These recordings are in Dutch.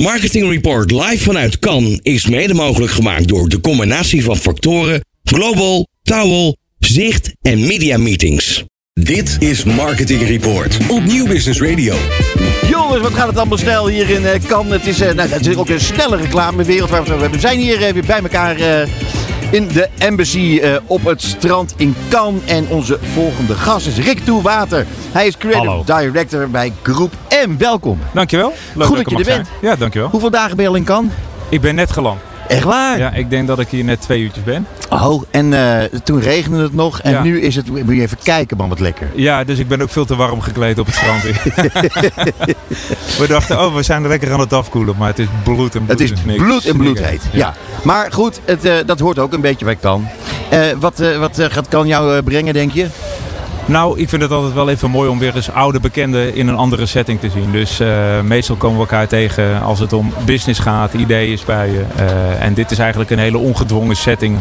Marketing Report live vanuit Cannes is mede mogelijk gemaakt door de combinatie van factoren Global, Towel, Zicht en Media Meetings. Dit is Marketing Report op Nieuw Business Radio. Jongens, wat gaat het allemaal snel hier in uh, Cannes. Het is, uh, nou, het is ook een snelle reclamewereld waar we zijn hier uh, weer bij elkaar in de Embassy op het strand in Cannes. En onze volgende gast is Rick Toewater. Hij is Creative Hallo. Director bij Groep M. Welkom. Dankjewel. Leuk Goed dat je er bent. zijn. Ja, dankjewel. Hoeveel dagen ben je al in Cannes? Ik ben net geland. Echt waar? Ja, ik denk dat ik hier net twee uurtjes ben. Oh, en uh, toen regende het nog. En Ja. nu is het... Moet je even kijken, man, wat lekker. Ja, dus ik ben ook veel te warm gekleed op het strand. we dachten, oh, we zijn lekker aan het afkoelen. Maar het is bloed en bloed. Het is bloed en bloed Niks. heet. Ja. Maar goed, het, eh, dat hoort ook een beetje bij Kan. Eh, wat eh, wat eh, gaat Kan jou eh, brengen, denk je? Nou, ik vind het altijd wel even mooi om weer eens oude bekenden in een andere setting te zien. Dus eh, meestal komen we elkaar tegen als het om business gaat, ideeën spuien. Eh, en dit is eigenlijk een hele ongedwongen setting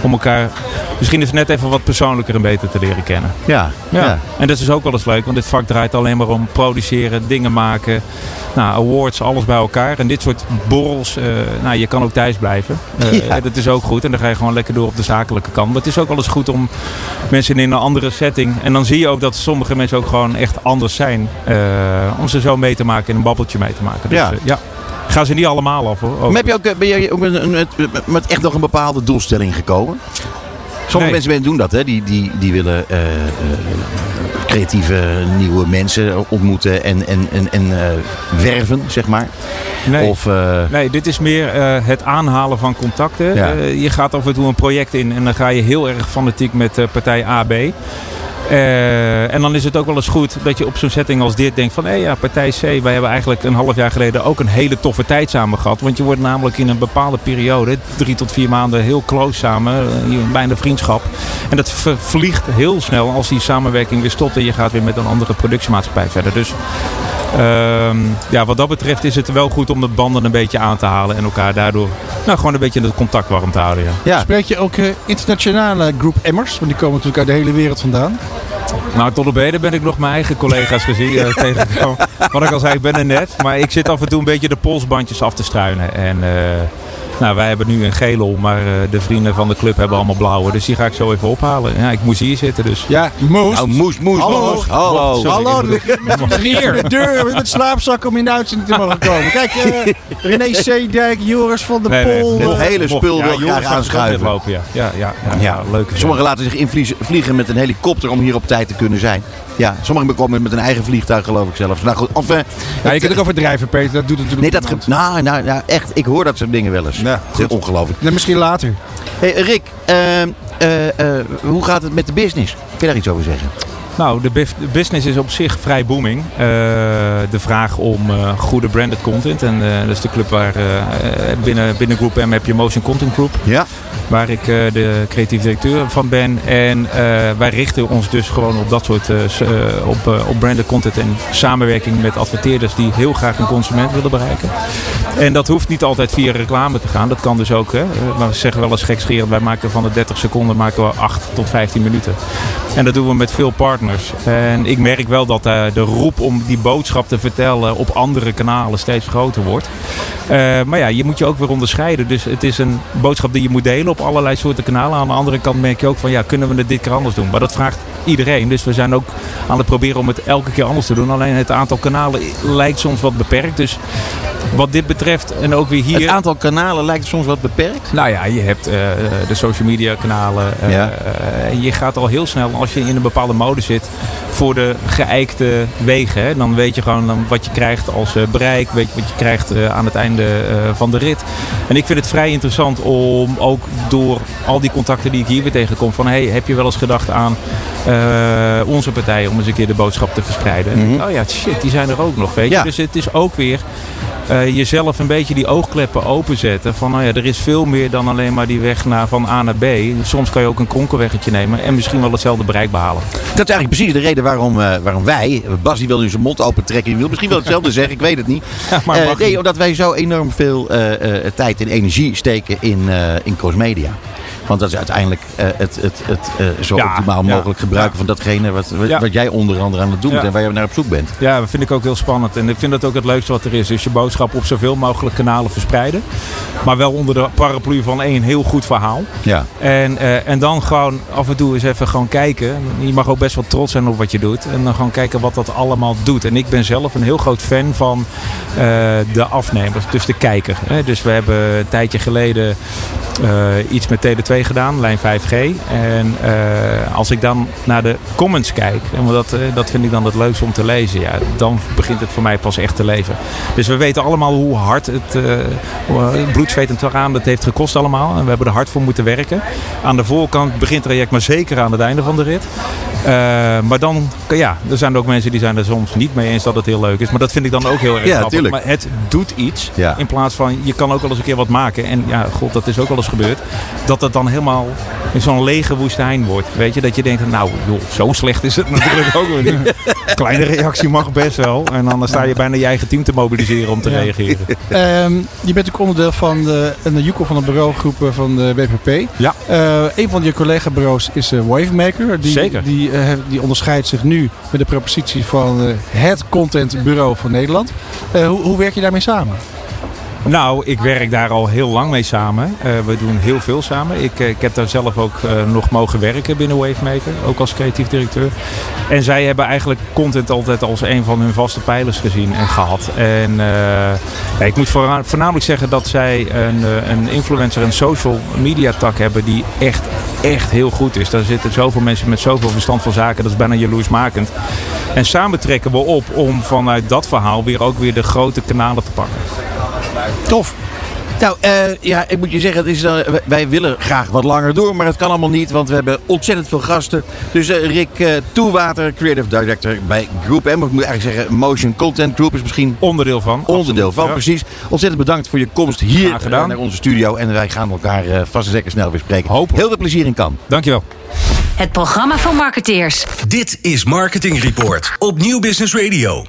om elkaar misschien eens net even wat persoonlijker en beter te leren kennen. Ja. Ja. en dat is ook wel eens leuk, want dit vak draait alleen maar om produceren, dingen maken. Nou, awards, alles bij elkaar. En dit soort borrels, eh, nou, je kan ook thuis blijven. Ja. Dat is ook goed. En dan ga je gewoon lekker door op de zakelijke kant. Maar het is ook wel eens goed om mensen in een andere setting. En dan zie je ook dat sommige mensen ook gewoon echt anders zijn. eh, om ze zo mee te maken en een babbeltje mee te maken. Dus Ja. ja, ja. Gaan ze niet allemaal af hoor. Maar heb je ook, eh, ben je ook met, met, met echt nog een bepaalde doelstelling gekomen? Sommige Nee. mensen doen dat, hè? Die, die, die willen eh, eh, creatieve nieuwe mensen ontmoeten en, en, en, en eh, werven, zeg maar. Nee. Of, eh, Nee, dit is meer eh, het aanhalen van contacten. Ja. Eh, je gaat af en toe een project in en dan ga je heel erg fanatiek met eh, partij A, B. Eh, en dan is het ook wel eens goed dat je op zo'n setting als dit denkt van... hé ja, partij C, wij hebben eigenlijk een half jaar geleden ook een hele toffe tijd samen gehad. Want je wordt namelijk in een bepaalde periode, drie tot vier maanden, heel close samen. eh, bijna vriendschap. En dat vliegt heel snel als die samenwerking weer stopt en je gaat weer met een andere productiemaatschappij verder. Dus Ehm, ja, wat dat betreft is het wel goed om de banden een beetje aan te halen en elkaar daardoor nou, gewoon een beetje het contact warm te houden. Ja. ja. Spreek je ook eh, internationale groep Emmers? Want die komen natuurlijk uit de hele wereld vandaan. Nou, tot op heden ben ik nog mijn eigen collega's gezien tegengekomen. Wat ik al zei, ik ben er net. Maar ik zit af en toe een beetje de polsbandjes af te struinen. En eh, nou, wij hebben nu een gele om, maar eh, de vrienden van de club hebben allemaal blauwe. Dus die ga ik zo even ophalen. Ja, ik moest hier zitten, dus... Ja, Moest. Nou, moes, moes, Hallo. moes. Hallo. Sorry, Hallo, hier. De deur met slaapzak om in de uitzending te mogen komen. Kijk, eh René Zeedijk, Joris van der Nee, nee, Pol. Het hele spul wil ik Joris graag aanschuiven. ja. Ja, ja, ja, ja, leuk. Sommigen laten zich invliegen met een helikopter om hier op tijd te kunnen zijn. Ja, sommigen komen met een eigen vliegtuig geloof ik zelfs. Nou goed, of, eh, Ja, je kunt ook overdrijven, Peter. Dat doet natuurlijk Nee, dat nou, nou, nou, echt. Ik hoor dat soort dingen wel eens. Ja, dat is ongelooflijk. Misschien later. Hey, Rick, ehm, eh, eh, hoe gaat het met de business? Kun je daar iets over zeggen? Nou, de, business is op zich vrij booming. Eh, de vraag om eh, goede branded content. En eh, dat is de club waar binnen, binnen Group M heb je Motion Content Group. Ja. Waar ik de creatief directeur van ben. En wij richten ons dus gewoon op dat soort op, op branded content. En samenwerking met adverteerders die heel graag een consument willen bereiken. En dat hoeft niet altijd via reclame te gaan. Dat kan dus ook. Hè. Eh, We zeggen wel eens gekscherend. Wij maken van de 30 seconden maken we 8 tot 15 minuten. En dat doen we met veel partners. En ik merk wel dat eh, de roep om die boodschap te vertellen op andere kanalen steeds groter wordt. Eh, maar ja, je moet je ook weer onderscheiden. Dus het is een boodschap die je moet delen op allerlei soorten kanalen. Aan de andere kant merk je ook van ja, kunnen we het dit keer anders doen? Maar dat vraagt iedereen. Dus we zijn ook aan het proberen om het elke keer anders te doen. Alleen het aantal kanalen lijkt soms wat beperkt. Dus wat dit betreft en ook weer hier... Het aantal kanalen lijkt soms wat beperkt. Nou ja, je hebt eh, de social media kanalen. eh, Ja. eh, je gaat al heel snel, als je in een bepaalde mode zit, voor de geëikte wegen. Hè. Dan weet je gewoon dan wat je krijgt als bereik. Weet je wat je krijgt aan het einde van de rit. En ik vind het vrij interessant om ook door al die contacten die ik hier weer tegenkom. Van hey, heb je wel eens gedacht aan onze partij om eens een keer de boodschap te verspreiden? Denk, oh ja, shit, die zijn er ook nog. Weet je? Ja. Dus het is ook weer jezelf een beetje die oogkleppen openzetten. Van nou ja, er is veel meer dan alleen maar die weg naar, van A naar B. Soms kan je ook een kronkelweggetje nemen en misschien wel hetzelfde bereik behalen. Dat is eigenlijk precies de reden waarom, eh, waarom wij, Bas die wil nu zijn mond open trekken, die wil misschien wel hetzelfde zeggen, ik weet het niet. maar mag nee, omdat wij zo enorm veel eh, tijd en energie steken in, in Crossmedia. Want dat is uiteindelijk eh, het, het, het eh, zo Ja, optimaal ja, mogelijk gebruiken van datgene wat, wat, jij onder andere aan het doen bent en waar je naar op zoek bent. Ja, dat vind ik ook heel spannend. En ik vind dat ook het leukste wat er is. Is je boodschap op zoveel mogelijk kanalen verspreiden. Maar wel onder de paraplu van één heel goed verhaal. Ja. En, eh, en dan gewoon af en toe eens even gewoon kijken. Je mag ook best wel trots zijn op wat je doet. En dan gewoon kijken wat dat allemaal doet. En ik ben zelf een heel groot fan van de afnemers. Dus de kijker. Hè. Dus we hebben een tijdje geleden iets met Tele2 gedaan. Lijn 5G. En eh, als ik dan naar de comments kijk. En dat, eh, dat vind ik dan het leukste om te lezen. Ja, dan begint het voor mij pas echt te leven. Dus we weten allemaal hoe hard het uh, bloed, zweet en traan dat heeft gekost allemaal. En we hebben er hard voor moeten werken. Aan de voorkant begint het traject, maar zeker aan het einde van de rit. Uh, maar dan, ja, er zijn ook mensen die zijn er soms niet mee eens dat het heel leuk is. Maar dat vind ik dan ook heel erg Ja, grappig. tuurlijk. Maar het doet iets. Ja. In plaats van, je kan ook wel eens een keer wat maken. En ja, god, dat is ook wel eens gebeurd. Dat het dan helemaal in zo'n lege woestijn wordt. Weet je, dat je denkt, nou joh, zo slecht is het natuurlijk ook weer niet. Kleine reactie mag best wel. En dan sta je bijna je eigen team te mobiliseren om te Ja. reageren. Ehm, je bent ook onderdeel van de, een Juco van de bureaugroep eh, van de WPP. Ja. Eh, een van je collega-bureaus is eh, Wavemaker. Die, Zeker. Die, die onderscheidt zich nu met de propositie van eh, het contentbureau van Nederland. Eh, hoe, hoe werk je daarmee samen? Nou, ik werk daar al heel lang mee samen. Eh, we doen heel veel samen. Ik, eh, ik heb daar zelf ook eh, nog mogen werken binnen Wavemaker, ook als creatief directeur. En zij hebben eigenlijk content altijd als een van hun vaste pijlers gezien en gehad. En ik moet voorna- voornamelijk zeggen dat zij een, een influencer en social media tak hebben die echt, echt heel goed is. Daar zitten zoveel mensen met zoveel verstand van zaken, dat is bijna jaloersmakend. En samen trekken we op om vanuit dat verhaal weer ook weer de grote kanalen te pakken. Tof. Nou, eh, ja, ik moet je zeggen, het is, eh, wij- willen graag wat langer door, maar het kan allemaal niet, want we hebben ontzettend veel gasten. Dus eh, Rick eh, Toewater, Creative Director bij Group M, of ik moet eigenlijk zeggen Motion Content Group is misschien Onderdeel van. onderdeel van, Ja. precies. Ontzettend bedankt voor je komst hier naar onze studio en wij gaan elkaar eh, vast en zeker snel weer spreken. Hopelijk. Heel veel plezier in kan. Dankjewel. Het programma van marketeers. Dit is Marketing Report op Nieuw Business Radio.